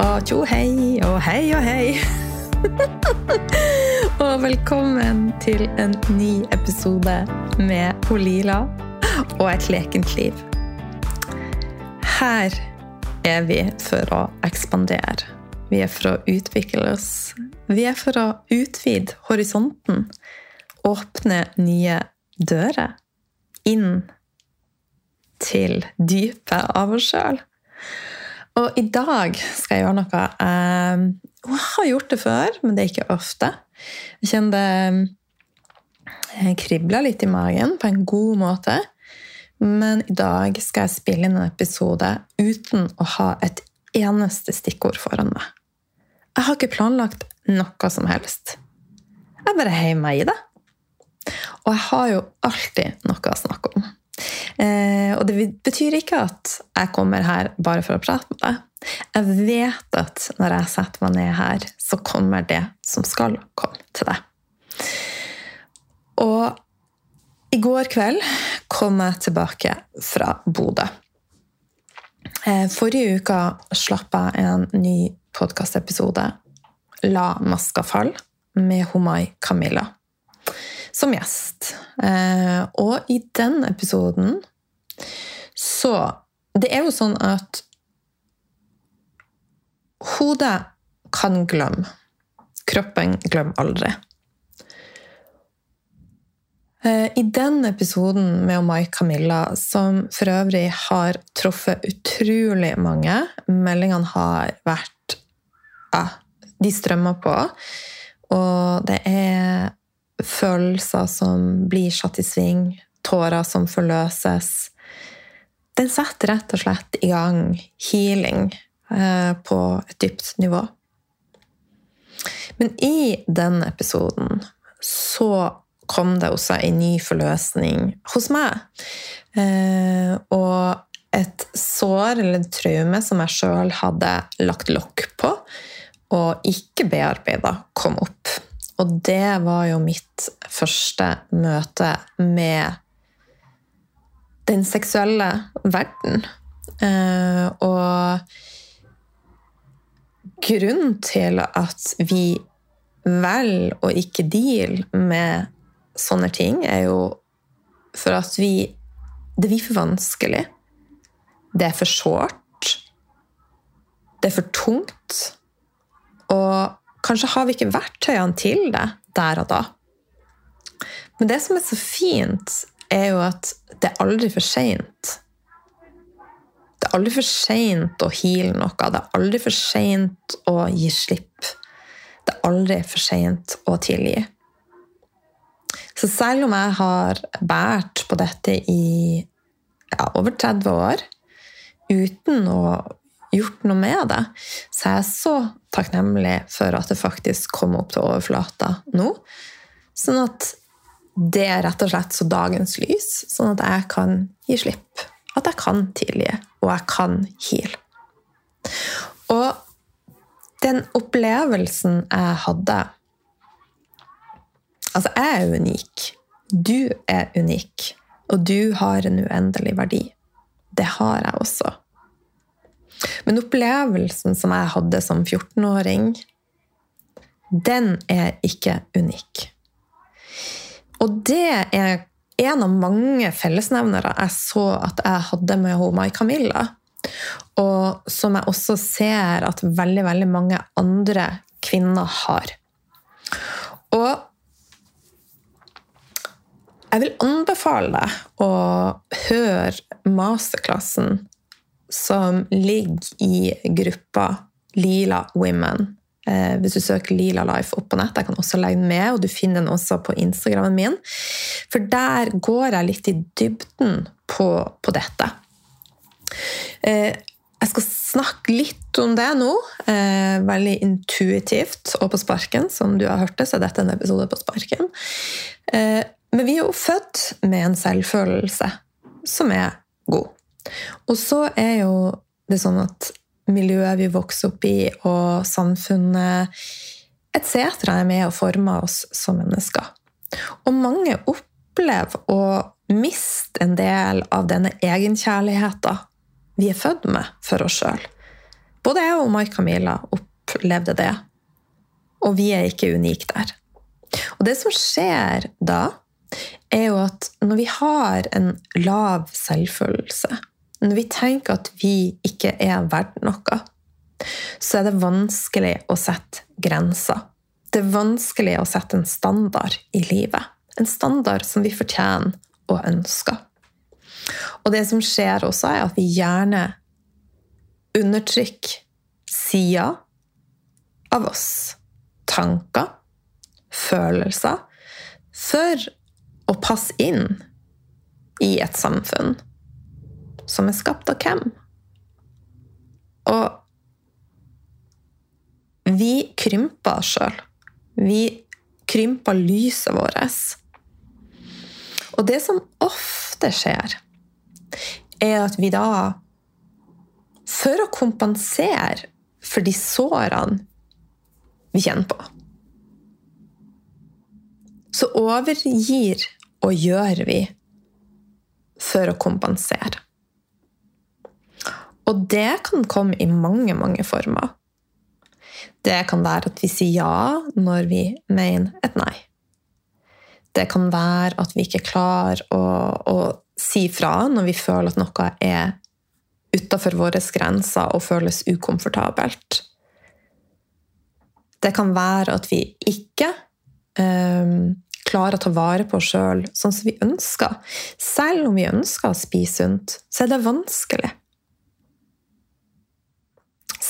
Og tjo hei og hei og hei. Velkommen til en ny episode med Olila og et lekent liv. Her er vi for å ekspandere. Vi er for å utvikle oss. Vi er for å utvide horisonten. Åpne nye dører inn til dypet av oss sjøl. Og i dag skal jeg gjøre noe eh, Jeg har gjort det før, men det er ikke ofte. Jeg kjente det kribler litt i magen på en god måte. Men i dag skal jeg spille inn en episode uten å ha et eneste stikkord foran meg. Jeg har ikke planlagt noe som helst. Jeg bare heier meg i det. Og jeg har jo alltid noe å snakke om. Eh, og det betyr ikke at jeg kommer her bare for å prate med deg. Jeg vet at når jeg setter meg ned her, så kommer det som skal komme til deg. Og i går kveld kom jeg tilbake fra Bodø. Eh, forrige uke slapp jeg en ny podkastepisode, 'La maska fall', med Homai Camilla som gjest. Eh, og i den episoden så Det er jo sånn at hodet kan glemme. Kroppen glemmer aldri. Eh, I den episoden med Mai Camilla, som for øvrig har truffet utrolig mange Meldingene har vært ja, De strømmer på. Og det er følelser som blir satt i sving, tårer som forløses. Den setter rett og slett i gang healing eh, på et dypt nivå. Men i den episoden så kom det også en ny forløsning hos meg. Eh, og et sår eller et traume som jeg sjøl hadde lagt lokk på og ikke bearbeida, kom opp. Og det var jo mitt første møte med den seksuelle verden. Eh, og grunnen til at vi velger å ikke deale med sånne ting, er jo for at vi Det blir for vanskelig. Det er for sårt. Det er for tungt. Og kanskje har vi ikke verktøyene til det der og da. Men det som er så fint, er jo at det er aldri for seint. Det er aldri for seint å heale noe. Det er aldri for seint å gi slipp. Det er aldri for seint å tilgi. Så selv om jeg har båret på dette i ja, over 30 år uten å gjort noe med det, så er jeg så takknemlig for at det faktisk kom opp til overflata nå. Sånn at det er rett og slett så dagens lys, sånn at jeg kan gi slipp. At jeg kan tilgi, og jeg kan heale. Og den opplevelsen jeg hadde Altså, jeg er unik. Du er unik. Og du har en uendelig verdi. Det har jeg også. Men opplevelsen som jeg hadde som 14-åring, den er ikke unik. Og det er en av mange fellesnevnere jeg så at jeg hadde med Mai Camilla. Og som jeg også ser at veldig, veldig mange andre kvinner har. Og jeg vil anbefale deg å høre masterklassen som ligger i gruppa Lila Women. Eh, hvis du søker Lila Life opp på nett, jeg kan også legge den med, og du finner den også på Instagramen min. For der går jeg litt i dybden på, på dette. Eh, jeg skal snakke litt om det nå. Eh, veldig intuitivt og på sparken. Som du har hørt det, så er dette en episode på sparken. Men vi er jo født med en selvfølelse som er god. Og så er jo det sånn at miljøet vi vokser opp i, og samfunnet etc. er med å forme oss som mennesker. Og mange opplever å miste en del av denne egenkjærligheten vi er født med for oss sjøl. Både jeg og Mai Camilla opplevde det, og vi er ikke unike der. Og det som skjer da, er jo at når vi har en lav selvfølelse, når vi tenker at vi ikke er verdt noe, så er det vanskelig å sette grenser. Det er vanskelig å sette en standard i livet. En standard som vi fortjener og ønsker. Og det som skjer også, er at vi gjerne undertrykker sider av oss. Tanker, følelser. For å passe inn i et samfunn som er skapt av hvem? Og vi krymper oss sjøl. Vi krymper lyset vårt. Og det som ofte skjer, er at vi da For å kompensere for de sårene vi kjenner på, så overgir og gjør vi for å kompensere. Og det kan komme i mange, mange former. Det kan være at vi sier ja når vi mener et nei. Det kan være at vi ikke klarer å, å si fra når vi føler at noe er utafor våre grenser og føles ukomfortabelt. Det kan være at vi ikke um, klarer å ta vare på oss sjøl sånn som vi ønsker. Selv om vi ønsker å spise sunt, så er det vanskelig.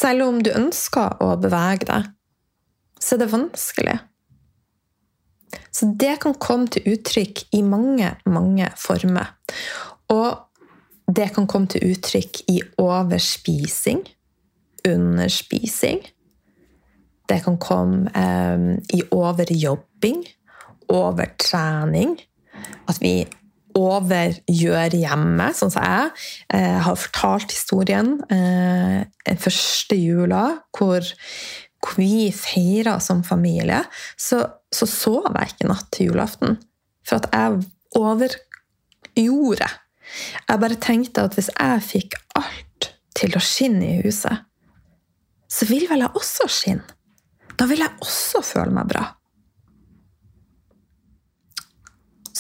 Selv om du ønsker å bevege deg, så er det vanskelig. Så det kan komme til uttrykk i mange, mange former. Og det kan komme til uttrykk i overspising, underspising. Det kan komme eh, i overjobbing, overtrening. At vi overgjør hjemme, sånn som jeg. jeg eh, har fortalt historien eh, den første jula hvor hvor vi feira som familie, så, så sov jeg ikke natt til julaften. For at jeg overgjorde. Jeg bare tenkte at hvis jeg fikk alt til å skinne i huset, så vil vel jeg også skinne. Da vil jeg også føle meg bra.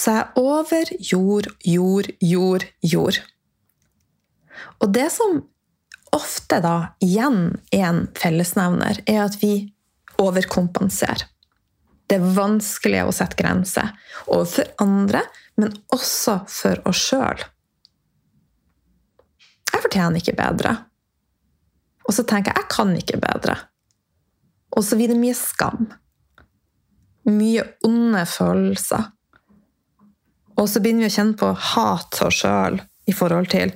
Så jeg jord, jord, jord, jord. Og det som ofte da igjen er en fellesnevner, er at vi overkompenserer. Det er vanskelig å sette grenser overfor andre, men også for oss sjøl. Jeg fortjener ikke bedre. Og så tenker jeg jeg kan ikke bedre. Og så blir det mye skam. Mye onde følelser. Og så begynner vi å kjenne på hat oss sjøl i forhold til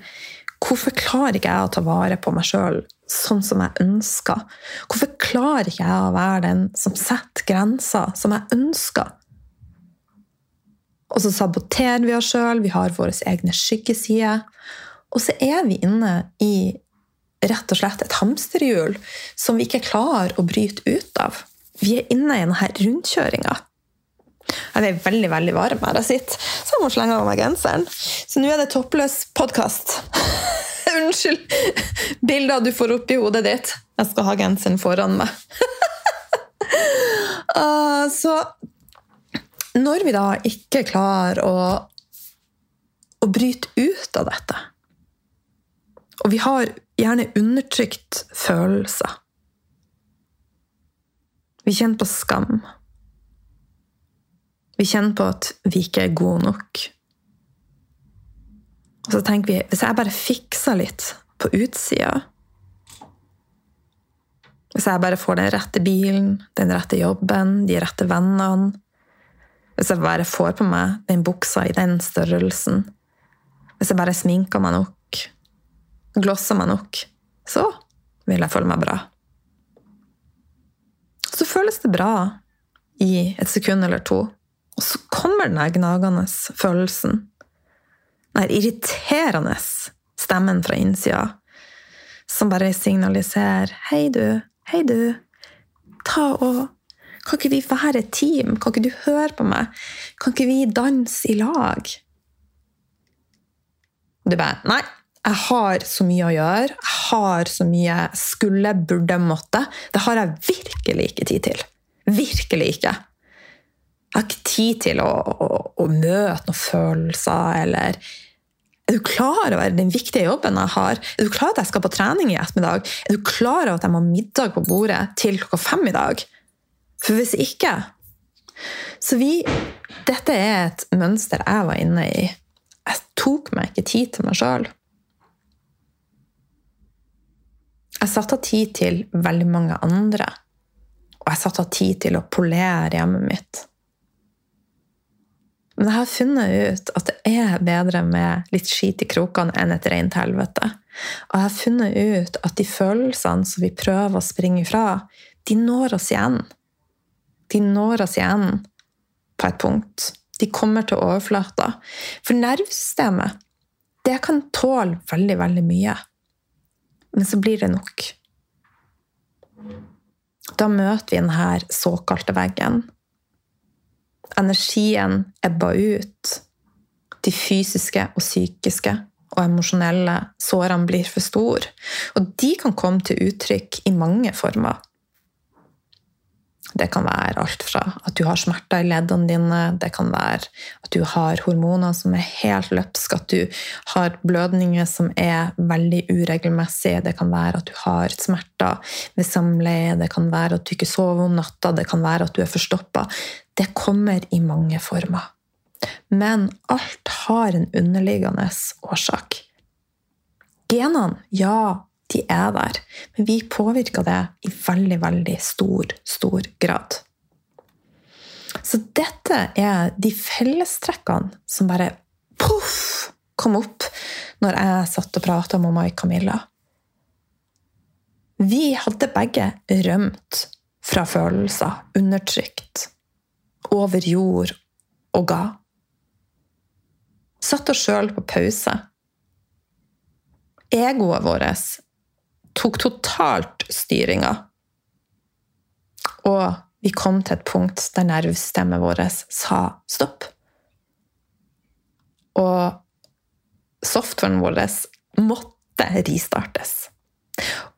Hvorfor klarer ikke jeg å ta vare på meg sjøl sånn som jeg ønsker? Hvorfor klarer ikke jeg å være den som setter grenser som jeg ønsker? Og så saboterer vi oss sjøl, vi har våre egne skyggesider. Og så er vi inne i rett og slett et hamsterhjul som vi ikke klarer å bryte ut av. Vi er inne i denne rundkjøringa. Jeg er veldig veldig varm her jeg sitter, så jeg må slenge av meg genseren. Så nå er det toppløs podkast. Unnskyld bilder du får opp i hodet ditt. Jeg skal ha genseren foran meg. uh, så når vi da ikke klarer å, å bryte ut av dette Og vi har gjerne undertrykt følelser. Vi kjenner på skam. Vi kjenner på at vi ikke er gode nok. Og så tenker vi hvis jeg bare fikser litt på utsida Hvis jeg bare får den rette bilen, den rette jobben, de rette vennene Hvis jeg bare får på meg den buksa i den størrelsen Hvis jeg bare sminker meg nok, glosser meg nok så vil jeg føle meg bra. Så føles det bra i et sekund eller to. Og så kommer den gnagende følelsen. Den irriterende stemmen fra innsida som bare signaliserer 'Hei, du. Hei, du. Ta og Kan ikke vi være et team? Kan ikke du høre på meg? Kan ikke vi danse i lag? Du bare Nei, jeg har så mye å gjøre. Jeg har så mye skulle, burde, måtte. Det har jeg virkelig ikke tid til. Virkelig ikke. Jeg har ikke tid til å, å, å møte noen følelser eller er du klar over den viktige jobben jeg har? Er du klar over at jeg skal på trening i ettermiddag? Er du klar over at jeg må ha middag på bordet til klokka fem i dag? For hvis ikke Så vi Dette er et mønster jeg var inne i. Jeg tok meg ikke tid til meg sjøl. Jeg satte av tid til veldig mange andre. Og jeg satte av tid til å polere hjemmet mitt. Men jeg har funnet ut at det er bedre med litt skit i krokene enn et rent helvete. Og jeg har funnet ut at de følelsene som vi prøver å springe ifra, de når oss igjen. De når oss igjen på et punkt. De kommer til overflata. For nervesystemet, det kan tåle veldig, veldig mye. Men så blir det nok. Da møter vi denne såkalte veggen Energien ebba ut. De fysiske og psykiske og emosjonelle sårene blir for store. Og de kan komme til uttrykk i mange former. Det kan være alt fra at du har smerter i leddene dine, det kan være at du har hormoner som er helt løpske, at du har blødninger som er veldig uregelmessige, det kan være at du har smerter ved samleie, det kan være at du ikke sover om natta, det kan være at du er forstoppa. Det kommer i mange former. Men alt har en underliggende årsak. Genene, ja, de er der. Men vi påvirker det i veldig, veldig stor, stor grad. Så dette er de fellestrekkene som bare poff kom opp når jeg satt og prata med Mai Camilla. Vi hadde begge rømt fra følelser, undertrykt, over jord og ga. Satt oss sjøl på pause. Egoet vårt tok totalt styringa. Og vi kom til et punkt der nervestemmen vårt sa stopp. Og softwaren vår måtte ristartes.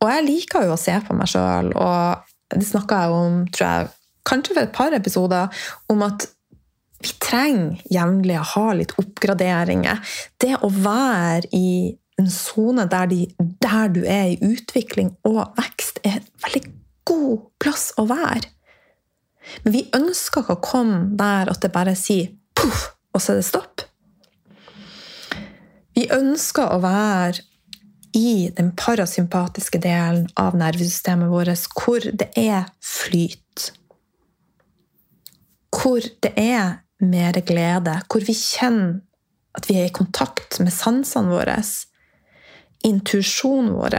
Og jeg liker jo å se på meg sjøl, og det snakka jeg om tror jeg, kanskje for et par episoder, om at vi trenger jevnlig å ha litt oppgraderinger. Det å være i en sone der, de, der du er i utvikling og vekst, er en veldig god plass å være. Men vi ønsker ikke å komme der at det bare sier poff, og så er det stopp. Vi ønsker å være i den parasympatiske delen av nervesystemet vårt, hvor det er flyt. Hvor det er mer glede, hvor vi kjenner at vi er i kontakt med sansene våre intuisjonen vår,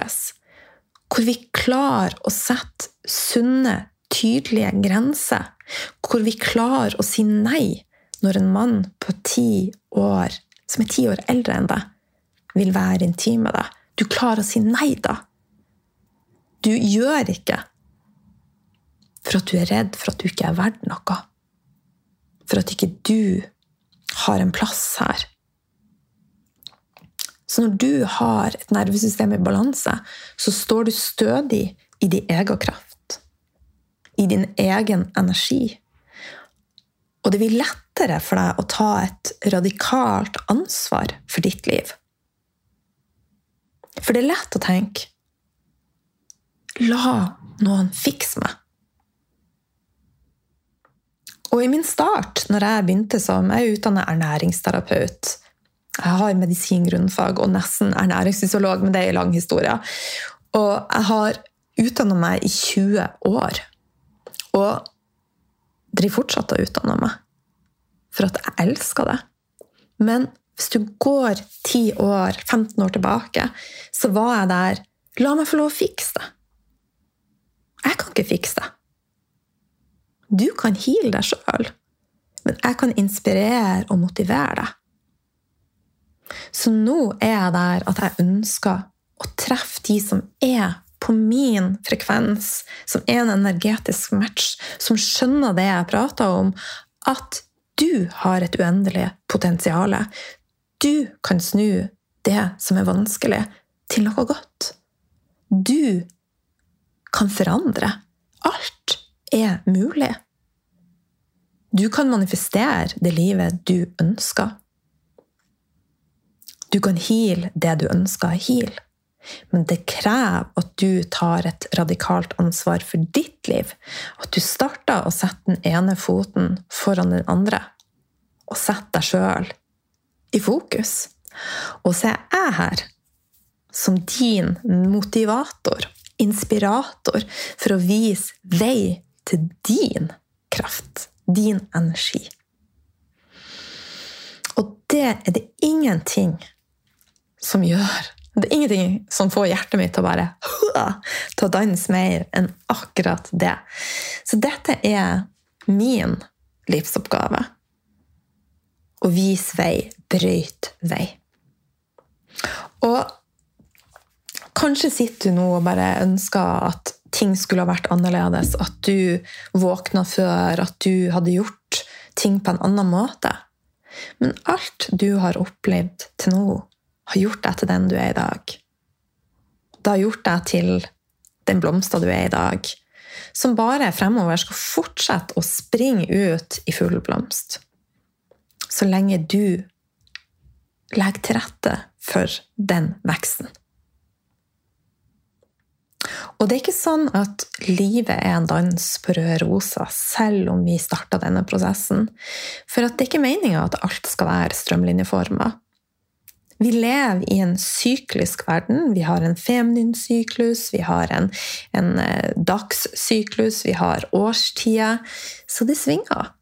hvor vi klarer å sette sunne, tydelige grenser, hvor vi klarer å si nei når en mann på ti år, som er ti år eldre enn deg, vil være intim med deg. Du klarer å si nei da. Du gjør ikke for at du er redd for at du ikke er verdt noe. For at ikke du har en plass her. Så når du har et nervesystem i balanse, så står du stødig i din egen kraft. I din egen energi. Og det blir lettere for deg å ta et radikalt ansvar for ditt liv. For det er lett å tenke La noen fikse meg. Og i min start, når jeg begynte som Jeg er utdannet ernæringsterapeut. Jeg har medisingrunnfag og nesten ernæringsfysiolog, men det er en lang historie. Og jeg har utdanna meg i 20 år. Og driver fortsatt og utdanner meg. For at jeg elsker det. Men hvis du går 10 år, 15 år tilbake, så var jeg der La meg få lov å fikse det. Jeg kan ikke fikse det. Du kan heale deg sjøl, men jeg kan inspirere og motivere deg. Så nå er jeg der at jeg ønsker å treffe de som er på min frekvens, som er en energetisk match, som skjønner det jeg prater om, at du har et uendelig potensial. Du kan snu det som er vanskelig, til noe godt. Du kan forandre. Alt er mulig. Du kan manifestere det livet du ønsker. Du kan heale det du ønsker å heale. Men det krever at du tar et radikalt ansvar for ditt liv. At du starter å sette den ene foten foran den andre. Og setter deg sjøl i fokus. Og så er jeg her som din motivator, inspirator, for å vise vei til din kraft, din energi. Og det er det ingenting som gjør det er ingenting som får hjertet mitt til å bare til å danse mer enn akkurat det. Så dette er min livsoppgave. Å vise vei, brøyte vei. Og kanskje sitter du nå og bare ønsker at ting skulle ha vært annerledes. At du våkna før, at du hadde gjort ting på en annen måte. Men alt du har opplevd til nå, har gjort deg til den du er i dag. Det har gjort deg til den blomsta du er i dag, som bare fremover skal fortsette å springe ut i full blomst. Så lenge du legger til rette for den veksten. Og det er ikke sånn at livet er en dans på røde roser, selv om vi starta denne prosessen. For det er ikke meninga at alt skal være strømlinjeforma. Vi lever i en syklisk verden. Vi har en feminin syklus, vi har en, en eh, dagssyklus, vi har årstider. Så det svinger.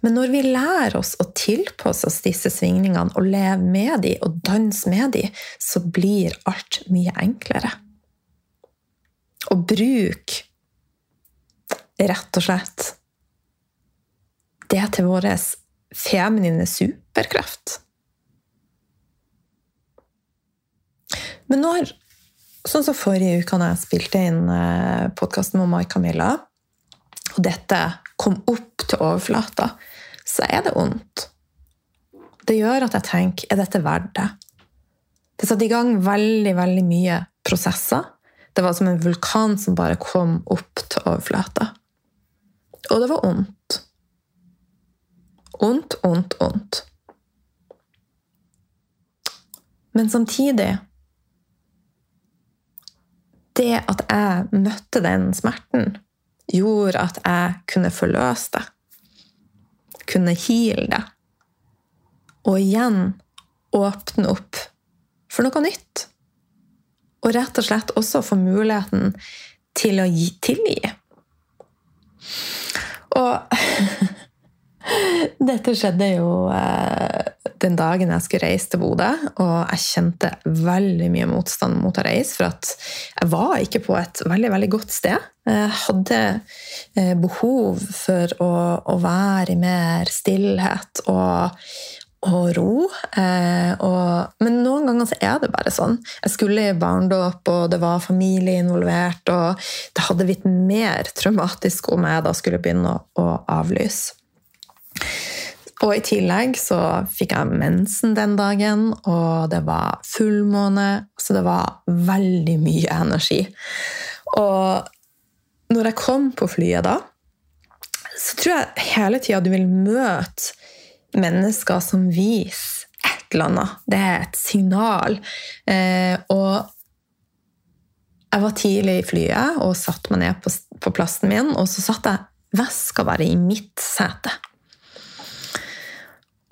Men når vi lærer oss å tilpasse oss disse svingningene og leve med dem og danse med dem, så blir alt mye enklere. Og bruk rett og slett det til vår feminine superkraft. Men når Sånn som forrige uke da jeg spilte inn eh, podkasten med Mai Camilla, og dette kom opp til overflata, så er det vondt. Det gjør at jeg tenker er dette verdt det? Det satte i gang veldig, veldig mye prosesser. Det var som en vulkan som bare kom opp til overflata. Og det var ondt. Ondt, ondt, ondt. Men samtidig det at jeg møtte den smerten, gjorde at jeg kunne forløse det. Kunne heale det. Og igjen åpne opp for noe nytt. Og rett og slett også få muligheten til å gi, tilgi. Og dette skjedde jo eh, den dagen jeg skulle reise til Bodø, og jeg kjente veldig mye motstand mot å reise, for at jeg var ikke på et veldig, veldig godt sted. Jeg hadde eh, behov for å, å være i mer stillhet og, og ro. Eh, og, men noen ganger så er det bare sånn. Jeg skulle i barndåp, og det var familie involvert, og det hadde blitt mer traumatisk om jeg da skulle begynne å, å avlyse. Og i tillegg så fikk jeg mensen den dagen, og det var fullmåne, så det var veldig mye energi. Og når jeg kom på flyet da, så tror jeg hele tida du vil møte mennesker som viser et eller annet. Det er et signal. Eh, og jeg var tidlig i flyet og satte meg ned på, plassen min, og så satt jeg veska bare i mitt sete.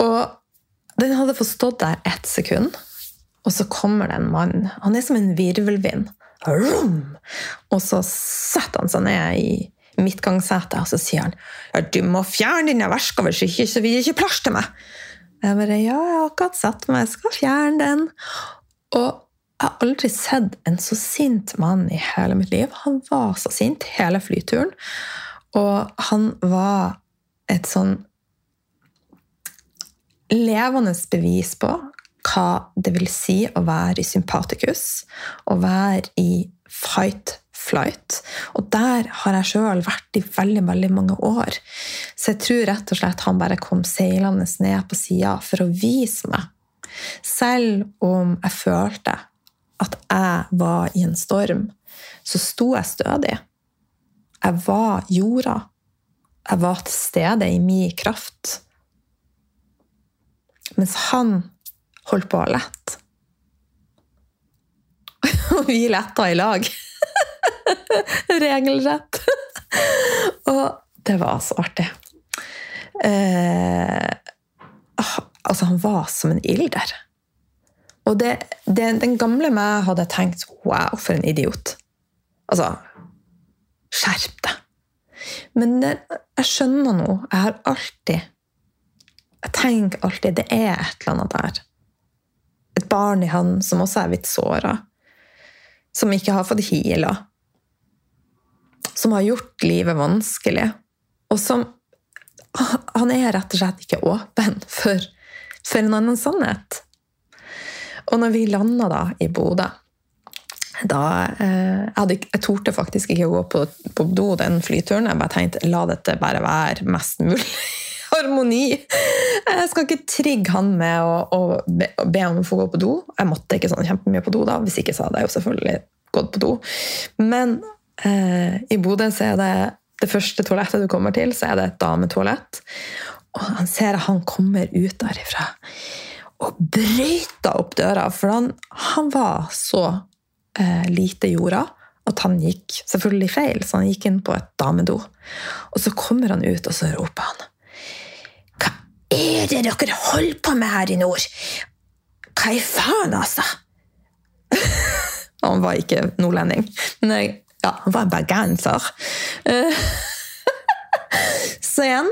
Og den hadde fått stått der ett sekund, og så kommer det en mann. Han er som en virvelvind. Og så setter han seg ned i midtgangssetet og så sier han ja, 'Du må fjerne dine veska, hvis ikke så blir ikke plass til meg.' Jeg bare 'Ja, jeg har akkurat satt meg, jeg skal fjerne den.' Og jeg har aldri sett en så sint mann i hele mitt liv. Han var så sint hele flyturen. Og han var et sånn levende bevis på hva det vil si å være i sympatikus, å være i fight flight. Og der har jeg sjøl vært i veldig veldig mange år. Så jeg tror rett og slett han bare kom seilende ned på sida for å vise meg. Selv om jeg følte at jeg var i en storm, så sto jeg stødig. Jeg var jorda. Jeg var til stede i min kraft. Mens han holdt på å lette. Og vi letta i lag. Regelrett. Og det var så artig. Eh, altså, han var som en ilder. Og det, det, den gamle meg hadde tenkt Wow, for en idiot. Altså Skjerp deg. Men det, jeg skjønner nå. Jeg har alltid Jeg tenker alltid det er et eller annet der. Et barn i han som også er blitt såra. Som ikke har fått heala. Som har gjort livet vanskelig. Og som Han er rett og slett ikke åpen for, for en annen sannhet. Og når vi landa da i Bodø da, eh, jeg, hadde, jeg, torde faktisk ikke å gå på, på, do den flyturen. Jeg bare tenkte la dette bare være mest mulig harmoni. Jeg skal ikke trigge han med å, å be, be, om å få gå på do. Jeg måtte ikke sånn kjempemye på do, da. Hvis ikke så hadde jeg jo selvfølgelig gått på do. Men eh, i Bodø så er det det første toalettet du kommer til, så er det et dametoalett. Og han ser at han kommer ut derifra og brøyta opp døra, for han, han var så eh, lite jorda at han gikk selvfølgelig feil, så han gikk inn på et damedo. Og så kommer han ut, og så roper han Hva er det dere holder på med her i nord? Hva i faen, altså? han var ikke nordlending, men jeg, ja, han var bergenser. så igjen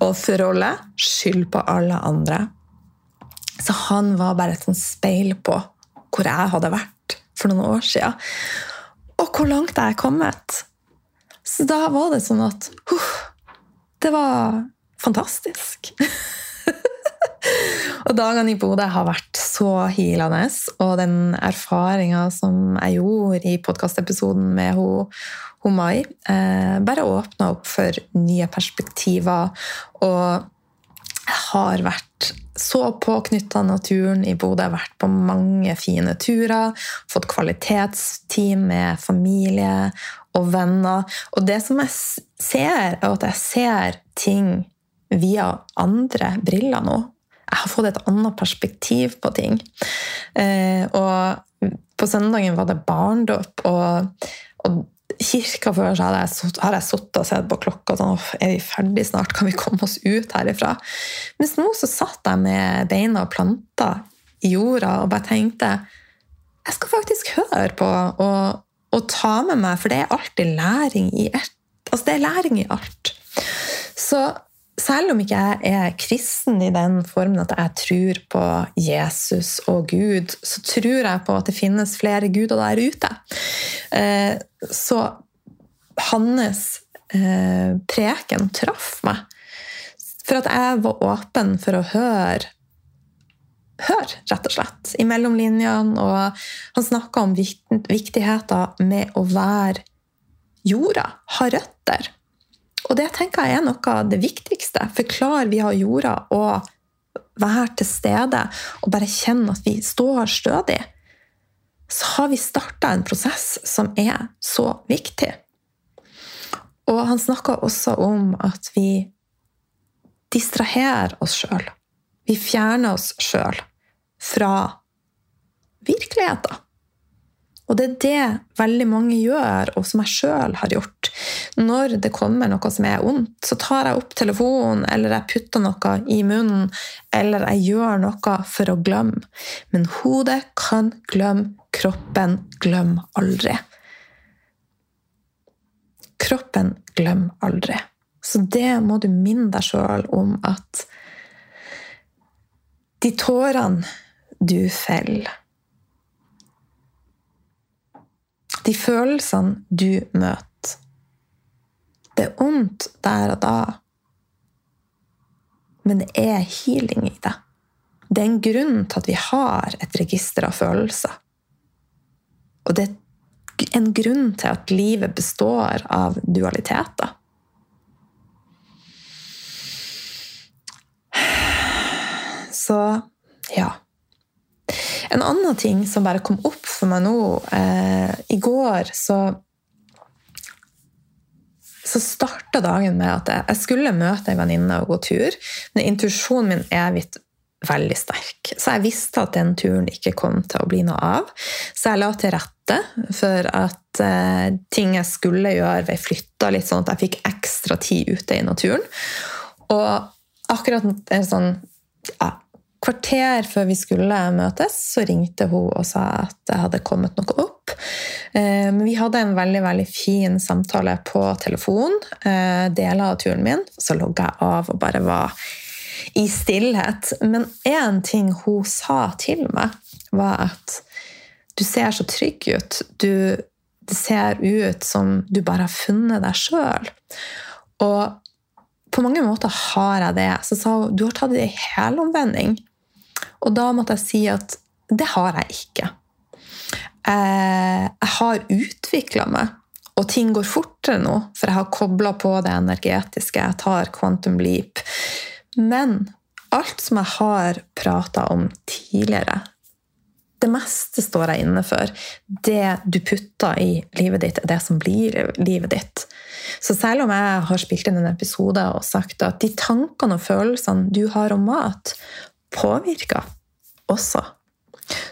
offerrolle, skyld på alle andre. Så han var bare et sånt speil på hvor jeg hadde vært for noen år siden. Og hvor langt jeg er kommet. Så da var det sånn at uh, Det var fantastisk. og dagene i Bodø har vært så healende. Og den erfaringa som jeg gjorde i podkastepisoden med hun, hun Mai, eh, bare åpna opp for nye perspektiver. Og jeg har vært så påknytta naturen i Bodø. Jeg har vært på mange fine turer. Fått kvalitetsteam med familie og venner. Og det som jeg ser, er at jeg ser ting via andre briller nå. Jeg har fått et annet perspektiv på ting. Eh, og på søndagen var det barndåp, og, og kirka før så hadde jeg, har jeg sittet og sett på klokka sånn Er vi ferdig snart? Kan vi komme oss ut herifra? Mens nå så satt jeg med beina og planta i jorda og bare tenkte Jeg skal faktisk høre på og, og ta med meg, for det er alltid læring i ett. Altså, det er læring i alt. Så selv om ikke jeg er kristen i den formen at jeg tror på Jesus og Gud, så tror jeg på at det finnes flere guder der ute. Eh, så hans eh, preken traff meg. For at jeg var åpen for å høre hør, rett og slett, i mellomlinjene. Og han snakka om viktigheten med å være jorda, ha røtter. Og det tenker jeg er noe av det viktigste. For via jorda og være til stede og bare kjenne at vi står stødig, så har vi starta en prosess som er så viktig. Og han snakka også om at vi distraherer oss sjøl. Vi fjerner oss sjøl fra virkeligheten. Og det er det veldig mange gjør, og som jeg sjøl har gjort. Når det kommer noe som er ondt, så tar jeg opp telefonen, eller jeg putter noe i munnen, eller jeg gjør noe for å glemme. Men hodet kan glemme, kroppen glemmer aldri. Kroppen glemmer aldri. Så det må du minne deg sjøl om at de tårene du feller De følelsene du møter. Det er vondt der og da, men det er healing i det. Det er en grunn til at vi har et register av følelser. Og det er en grunn til at livet består av dualiteter. Så ja. En annen ting som bare kom opp for meg nå eh, I går så så starta dagen med at jeg skulle møte ei venninne og gå tur. Men intuisjonen min er vidt veldig sterk. Så jeg visste at den turen ikke kom til å bli noe av. Så jeg la til rette for at eh, ting jeg skulle gjøre, ble flytta litt, sånn at jeg fikk ekstra tid ute i naturen. Og akkurat en sånn ja, kvarter før vi skulle møtes, så ringte hun og sa at det hadde kommet noe opp. Eh, men vi hadde en veldig veldig fin samtale på telefon. Eh, deler av turen min. Så logga jeg av og bare var i stillhet. Men én ting hun sa til meg, var at du ser så trygg ut. Du, det ser ut som du bare har funnet deg sjøl. Og på mange måter har jeg det. Så sa hun du har tatt det i helomvending. Og da måtte jeg si at det har jeg ikke. Eh, jeg har utvikla meg, og ting går fortere nå, for jeg har kobla på det energetiske. Jeg tar quantum leap. Men alt som jeg har prata om tidligere, det meste står jeg inne for. Det du putter i livet ditt, er det som blir livet ditt. Så selv om jeg har spilt inn en episode og sagt at de tankene og følelsene du har om mat, påvirker også,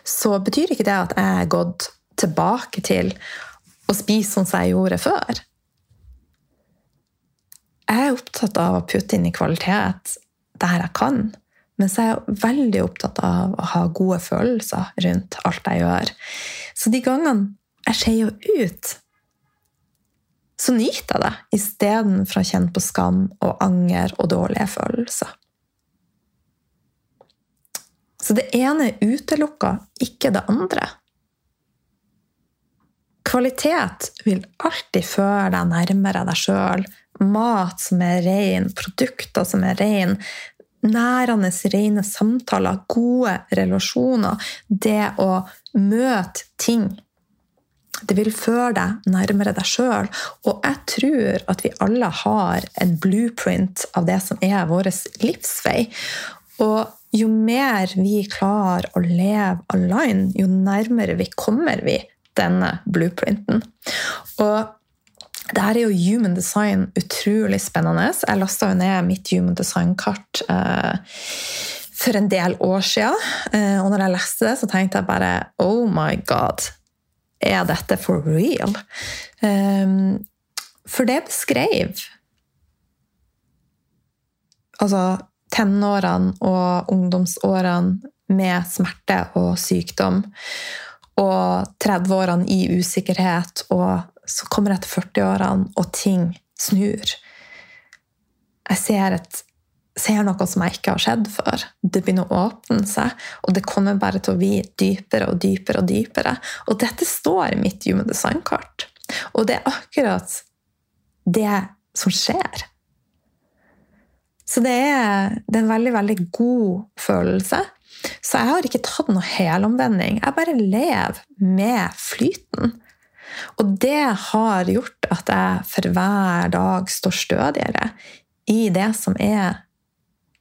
så betyr ikke det at jeg er gått tilbake til å spise sånn som jeg gjorde før. Jeg er opptatt av å putte inn i kvalitet der jeg kan. Men så er jeg veldig opptatt av å ha gode følelser rundt alt jeg gjør. Så de gangene jeg skeier ut, så nyter jeg det istedenfor å kjenne på skam og anger og dårlige følelser. Så det ene utelukker ikke det andre. Kvalitet vil alltid føre deg nærmere deg sjøl. Mat som er ren, produkter som er ren, nærende, rene samtaler, gode relasjoner. Det å møte ting. Det vil føre deg nærmere deg sjøl. Og jeg tror at vi alle har en blueprint av det som er vår livsvei. Og jo mer vi klarer å leve align, jo nærmere vi kommer vi denne blueprinten. Og det her er jo human design utrolig spennende. Jeg lasta ned mitt human design-kart eh, for en del år siden. Eh, og når jeg leste det, så tenkte jeg bare Oh my God! Er dette for real? Eh, for det beskrev Altså tenårene og ungdomsårene med smerte og sykdom. Og 30-årene i usikkerhet, og så kommer jeg til 40-årene, og ting snur. Jeg ser, et, ser, noe som jeg ikke har sett før. Det begynner å åpne seg, og det kommer bare til å bli dypere og dypere. Og dypere. Og dette står i mitt human design-kart. Og det er akkurat det som skjer. Så det er, det er, en veldig, veldig god følelse. Så jeg har ikke tatt noe helomvending. Jeg bare lever med flyten. Og det har gjort at jeg for hver dag står stødigere i det som er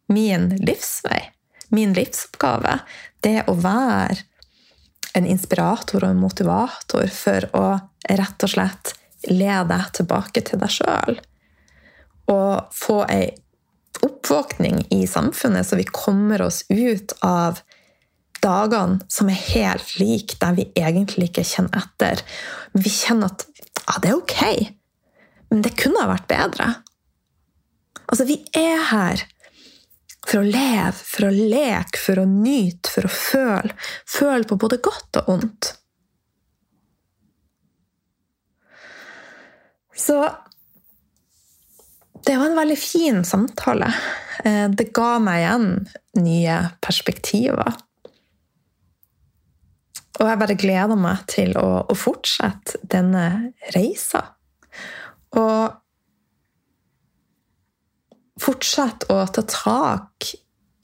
min livsvei. Min livsoppgave. Det å være en inspirator og en motivator for å rett og slett lede deg tilbake til deg sjøl. Og få ei oppvåkning i samfunnet, så vi kommer oss ut av dagene som er helt like, der vi egentlig ikke kjenner etter. Vi kjenner at ja, det er ok, men det kunne ha vært bedre. Altså, vi er her for å leve, for å leke, for å nyte, for å føle. Føle på både godt og ondt. Så veldig fin samtale. Eh, det ga meg igjen nye perspektiver. Og jeg bare gleder meg til å, å fortsette denne reisa. Og fortsette å ta tak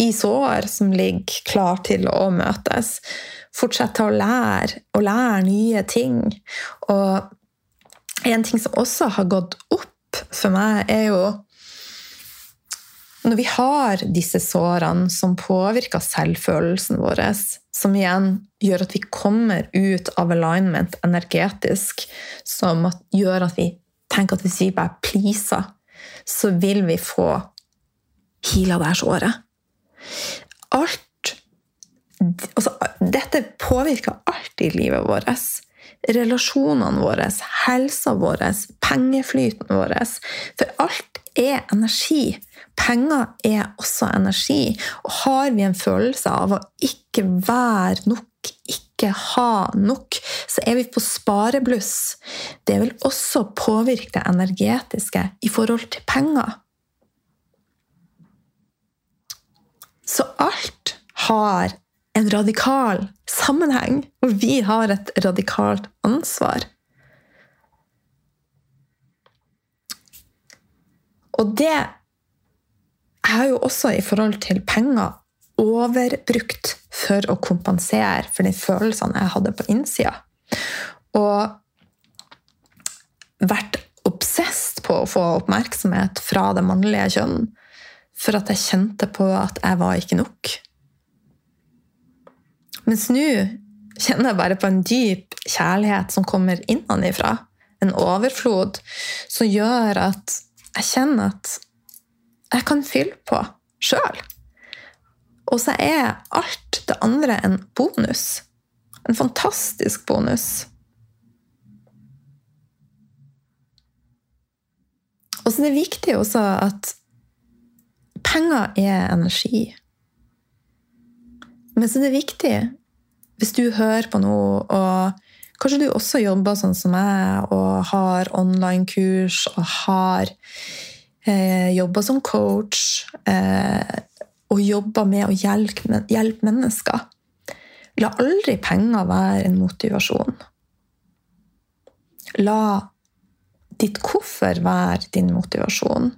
i sår som ligger klar til å møtes. Fortsette å lære og lære nye ting. Og en ting som også har gått opp for meg, er jo når vi har disse sårene som påvirker selvfølelsen vår, som igjen gjør at vi kommer ut av alignment energetisk, som gjør at vi tenker at hvis vi bare pleaser, så vil vi få heala det her. Alt altså, Dette påvirker alt i livet vårt. Relasjonene våre, helsa vår, pengeflyten vår. For alt er energi. Penger er også energi. Og har vi en følelse av å ikke være nok, ikke ha nok, så er vi på sparebluss. Det vil også påvirke det energetiske i forhold til penger. Så alt har en radikal sammenheng, og vi har et radikalt ansvar. Og det jeg har jo også i forhold til penger overbrukt for å kompensere for de følelsene jeg hadde på innsida. Og vært obsesst på å få oppmerksomhet fra det mannlige kjønn. For at jeg kjente på at jeg var ikke nok. Mens nå kjenner jeg bare på en dyp kjærlighet som kommer innenfra. En overflod som gjør at jeg kjenner at jeg kan fylle på sjøl. Og så er alt det andre en bonus. En fantastisk bonus. Og så er det viktig også at penger er energi. Men så er det viktig, hvis du hører på noe, og kanskje du også jobber sånn som meg, og har online-kurs og har eh, jobba som coach eh, og jobba med å hjelpe, hjelpe mennesker. La aldri penger være en motivasjon. La ditt hvorfor være din motivasjon.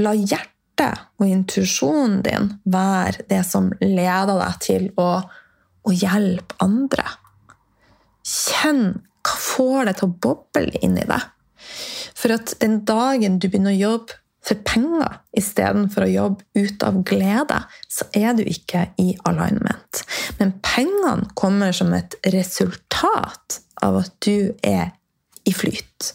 La hjertet og intuisjonen din være det som leder deg til å, å hjelpe andre. Kjenn hva får det til å boble inni deg. For at den dagen du begynner å jobbe for penger istedenfor å jobbe ut av glede, så er du ikke i alignment. Men pengene kommer som et resultat av at du er i flyt.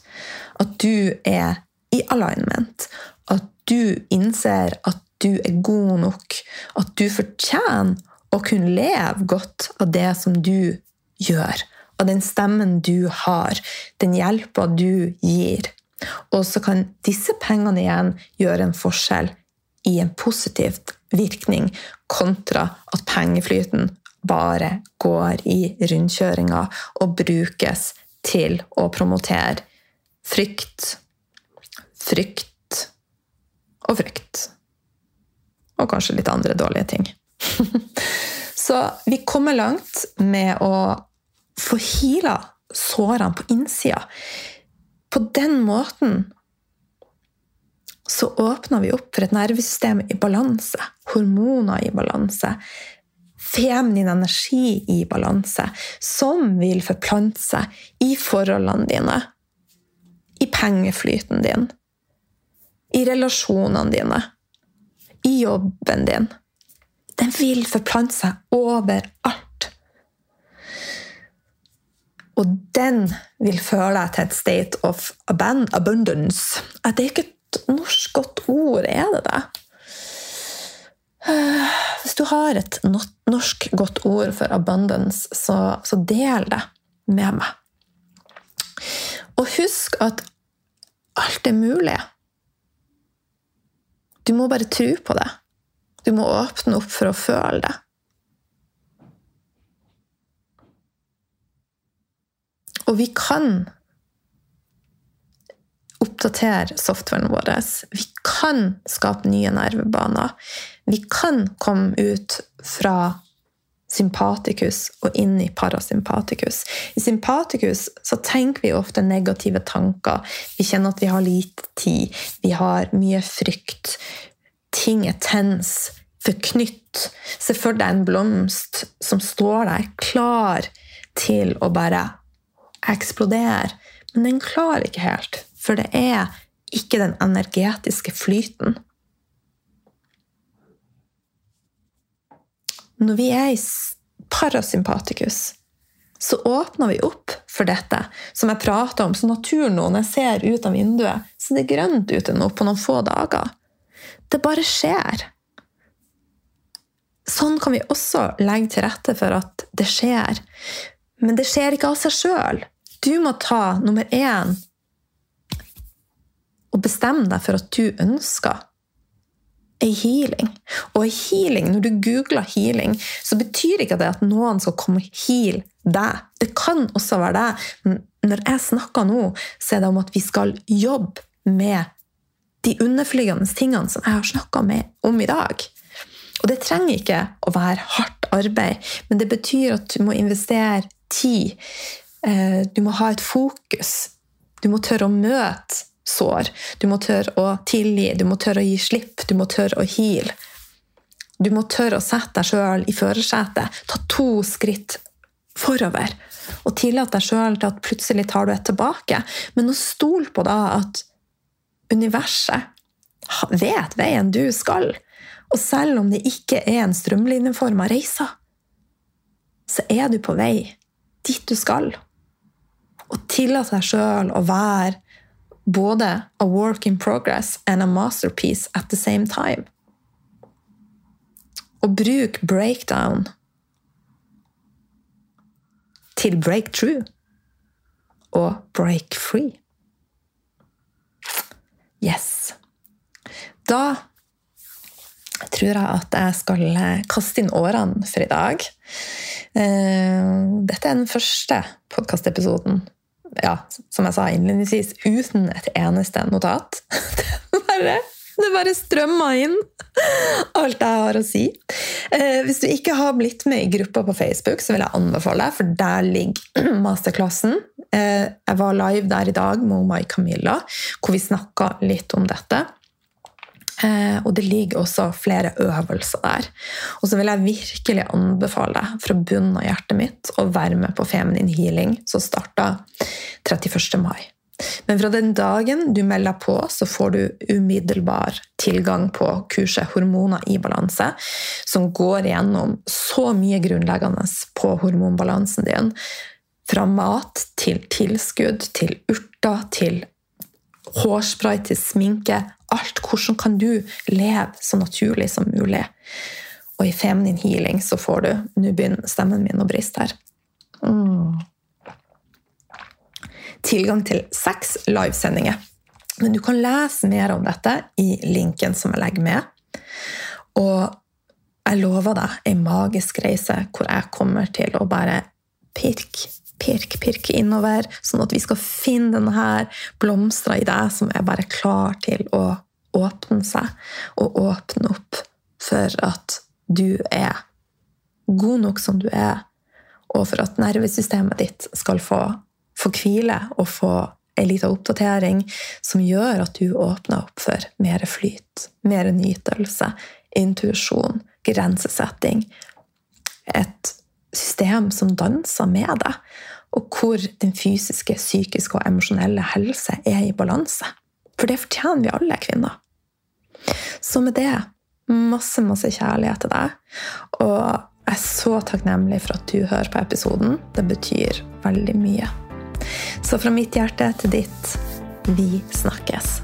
At du er i alignment. At du innser at du er god nok. At du fortjener å kunne leve godt av det som du gjør. Av den stemmen du har. Den hjelpa du gir. Og så kan disse pengene igjen gjøre en forskjell i en positiv virkning, kontra at pengeflyten bare går i rundkjøringa og brukes til å promotere frykt, frykt og frykt. Og kanskje litt andre dårlige ting. Så vi kommer langt med å få heala sårene på innsida. På den måten så åpner vi opp for et nervesystem i balanse, hormoner i balanse, feminin energi i balanse, som vil forplante seg i forholdene dine, i pengeflyten din, i relasjonene dine, i jobben din. Den vil forplante seg overalt. Og den vil føre deg til et state of abundance. Det er ikke et norsk godt ord, er det det? Hvis du har et norsk godt ord for abundance, så, så del det med meg. Og husk at alt er mulig. Du må bare tro på det. Du må åpne opp for å føle det. Og vi kan oppdatere softwaren vår. Vi kan skape nye nervebaner. Vi kan komme ut fra sympatikus og inn i parasympatikus. I sympatikus så tenker vi ofte negative tanker. Vi kjenner at vi har lite tid, vi har mye frykt. Ting er tens, forknytt. Se for deg en blomst som står der, klar til å bare eksplodere. Men den klarer ikke helt, for det er ikke den energetiske flyten. Når vi er i parasympatikus, så åpner vi opp for dette, som jeg prater om. Så naturen nå, når jeg ser ut av vinduet, så det er grønt ute nå på noen få dager. Det bare skjer. Sånn kan vi også legge til rette for at det skjer. Men det skjer ikke av seg sjøl. Du må ta nummer én og bestemme deg for at du ønsker ei healing. Og ei healing, når du googler healing, så betyr ikke det at noen skal komme og heal deg. Det kan også være det. Når jeg snakker nå, så er det om at vi skal jobbe med de underflygende tingene som jeg har snakka om i dag. Og det trenger ikke å være hardt arbeid, men det betyr at du må investere tid. Eh, du må ha et fokus. Du må tørre å møte sår. Du må tørre å tilgi, du må tørre å gi slipp, du må tørre å heale. Du må tørre å sette deg sjøl i førersetet. Ta to skritt forover. Og tillate deg sjøl til at plutselig tar du et tilbake. Men å stole på da at universet vet veien du skal. Og selv om det ikke er en strømlinjeforma reise, så er du på vei dit du skal. Og tillate deg sjøl å være både a work in progress and a masterpiece at the same time. Og bruk breakdown til breakthrough og break free. Yes. Da tror jeg at jeg skal kaste inn årene for i dag. Eh, dette er den første podkastepisoden ja, som jeg sa innledningsvis, uten et eneste notat. Det bare, det bare strømmer inn alt jeg har å si. Eh, hvis du ikke har blitt med i gruppa på Facebook, så vil jeg anbefale deg, for der ligger masterklassen. Eh, jeg var live der i dag med Mai Camilla, hvor vi snakka litt om dette. Eh, og det ligger også flere øvelser der. Og så vil jeg virkelig anbefale deg fra bunnen av hjertet mitt å være med på Feminin healing, som starta 31. mai. Men fra den dagen du melder på, så får du umiddelbar tilgang på kurset Hormoner i balanse, som går igjennom så mye grunnleggende på hormonbalansen din. Fra mat til tilskudd, til urter, til hårspray, til sminke, alt. Hvordan kan du leve så naturlig som mulig? Og i Feminin Healing så får du Nå begynner stemmen min å briste her. Mm. Tilgang til seks livesendinger. Men du kan lese mer om dette i linken som jeg legger med. Og jeg lover deg ei magisk reise hvor jeg kommer til å bare pirke pirke, pirke innover, sånn at vi skal finne denne blomstra i deg som er bare klar til å åpne seg, og åpne opp for at du er god nok som du er, og for at nervesystemet ditt skal få, få hvile og få ei lita oppdatering som gjør at du åpner opp for mer flyt, mer nytelse, intuisjon, grensesetting. Et system som danser med deg, og hvor den fysiske, psykiske og emosjonelle helse er i balanse. For det fortjener vi alle kvinner. Så med det masse, masse kjærlighet til deg. Og jeg er så takknemlig for at du hører på episoden. Det betyr veldig mye. Så fra mitt hjerte til ditt vi snakkes.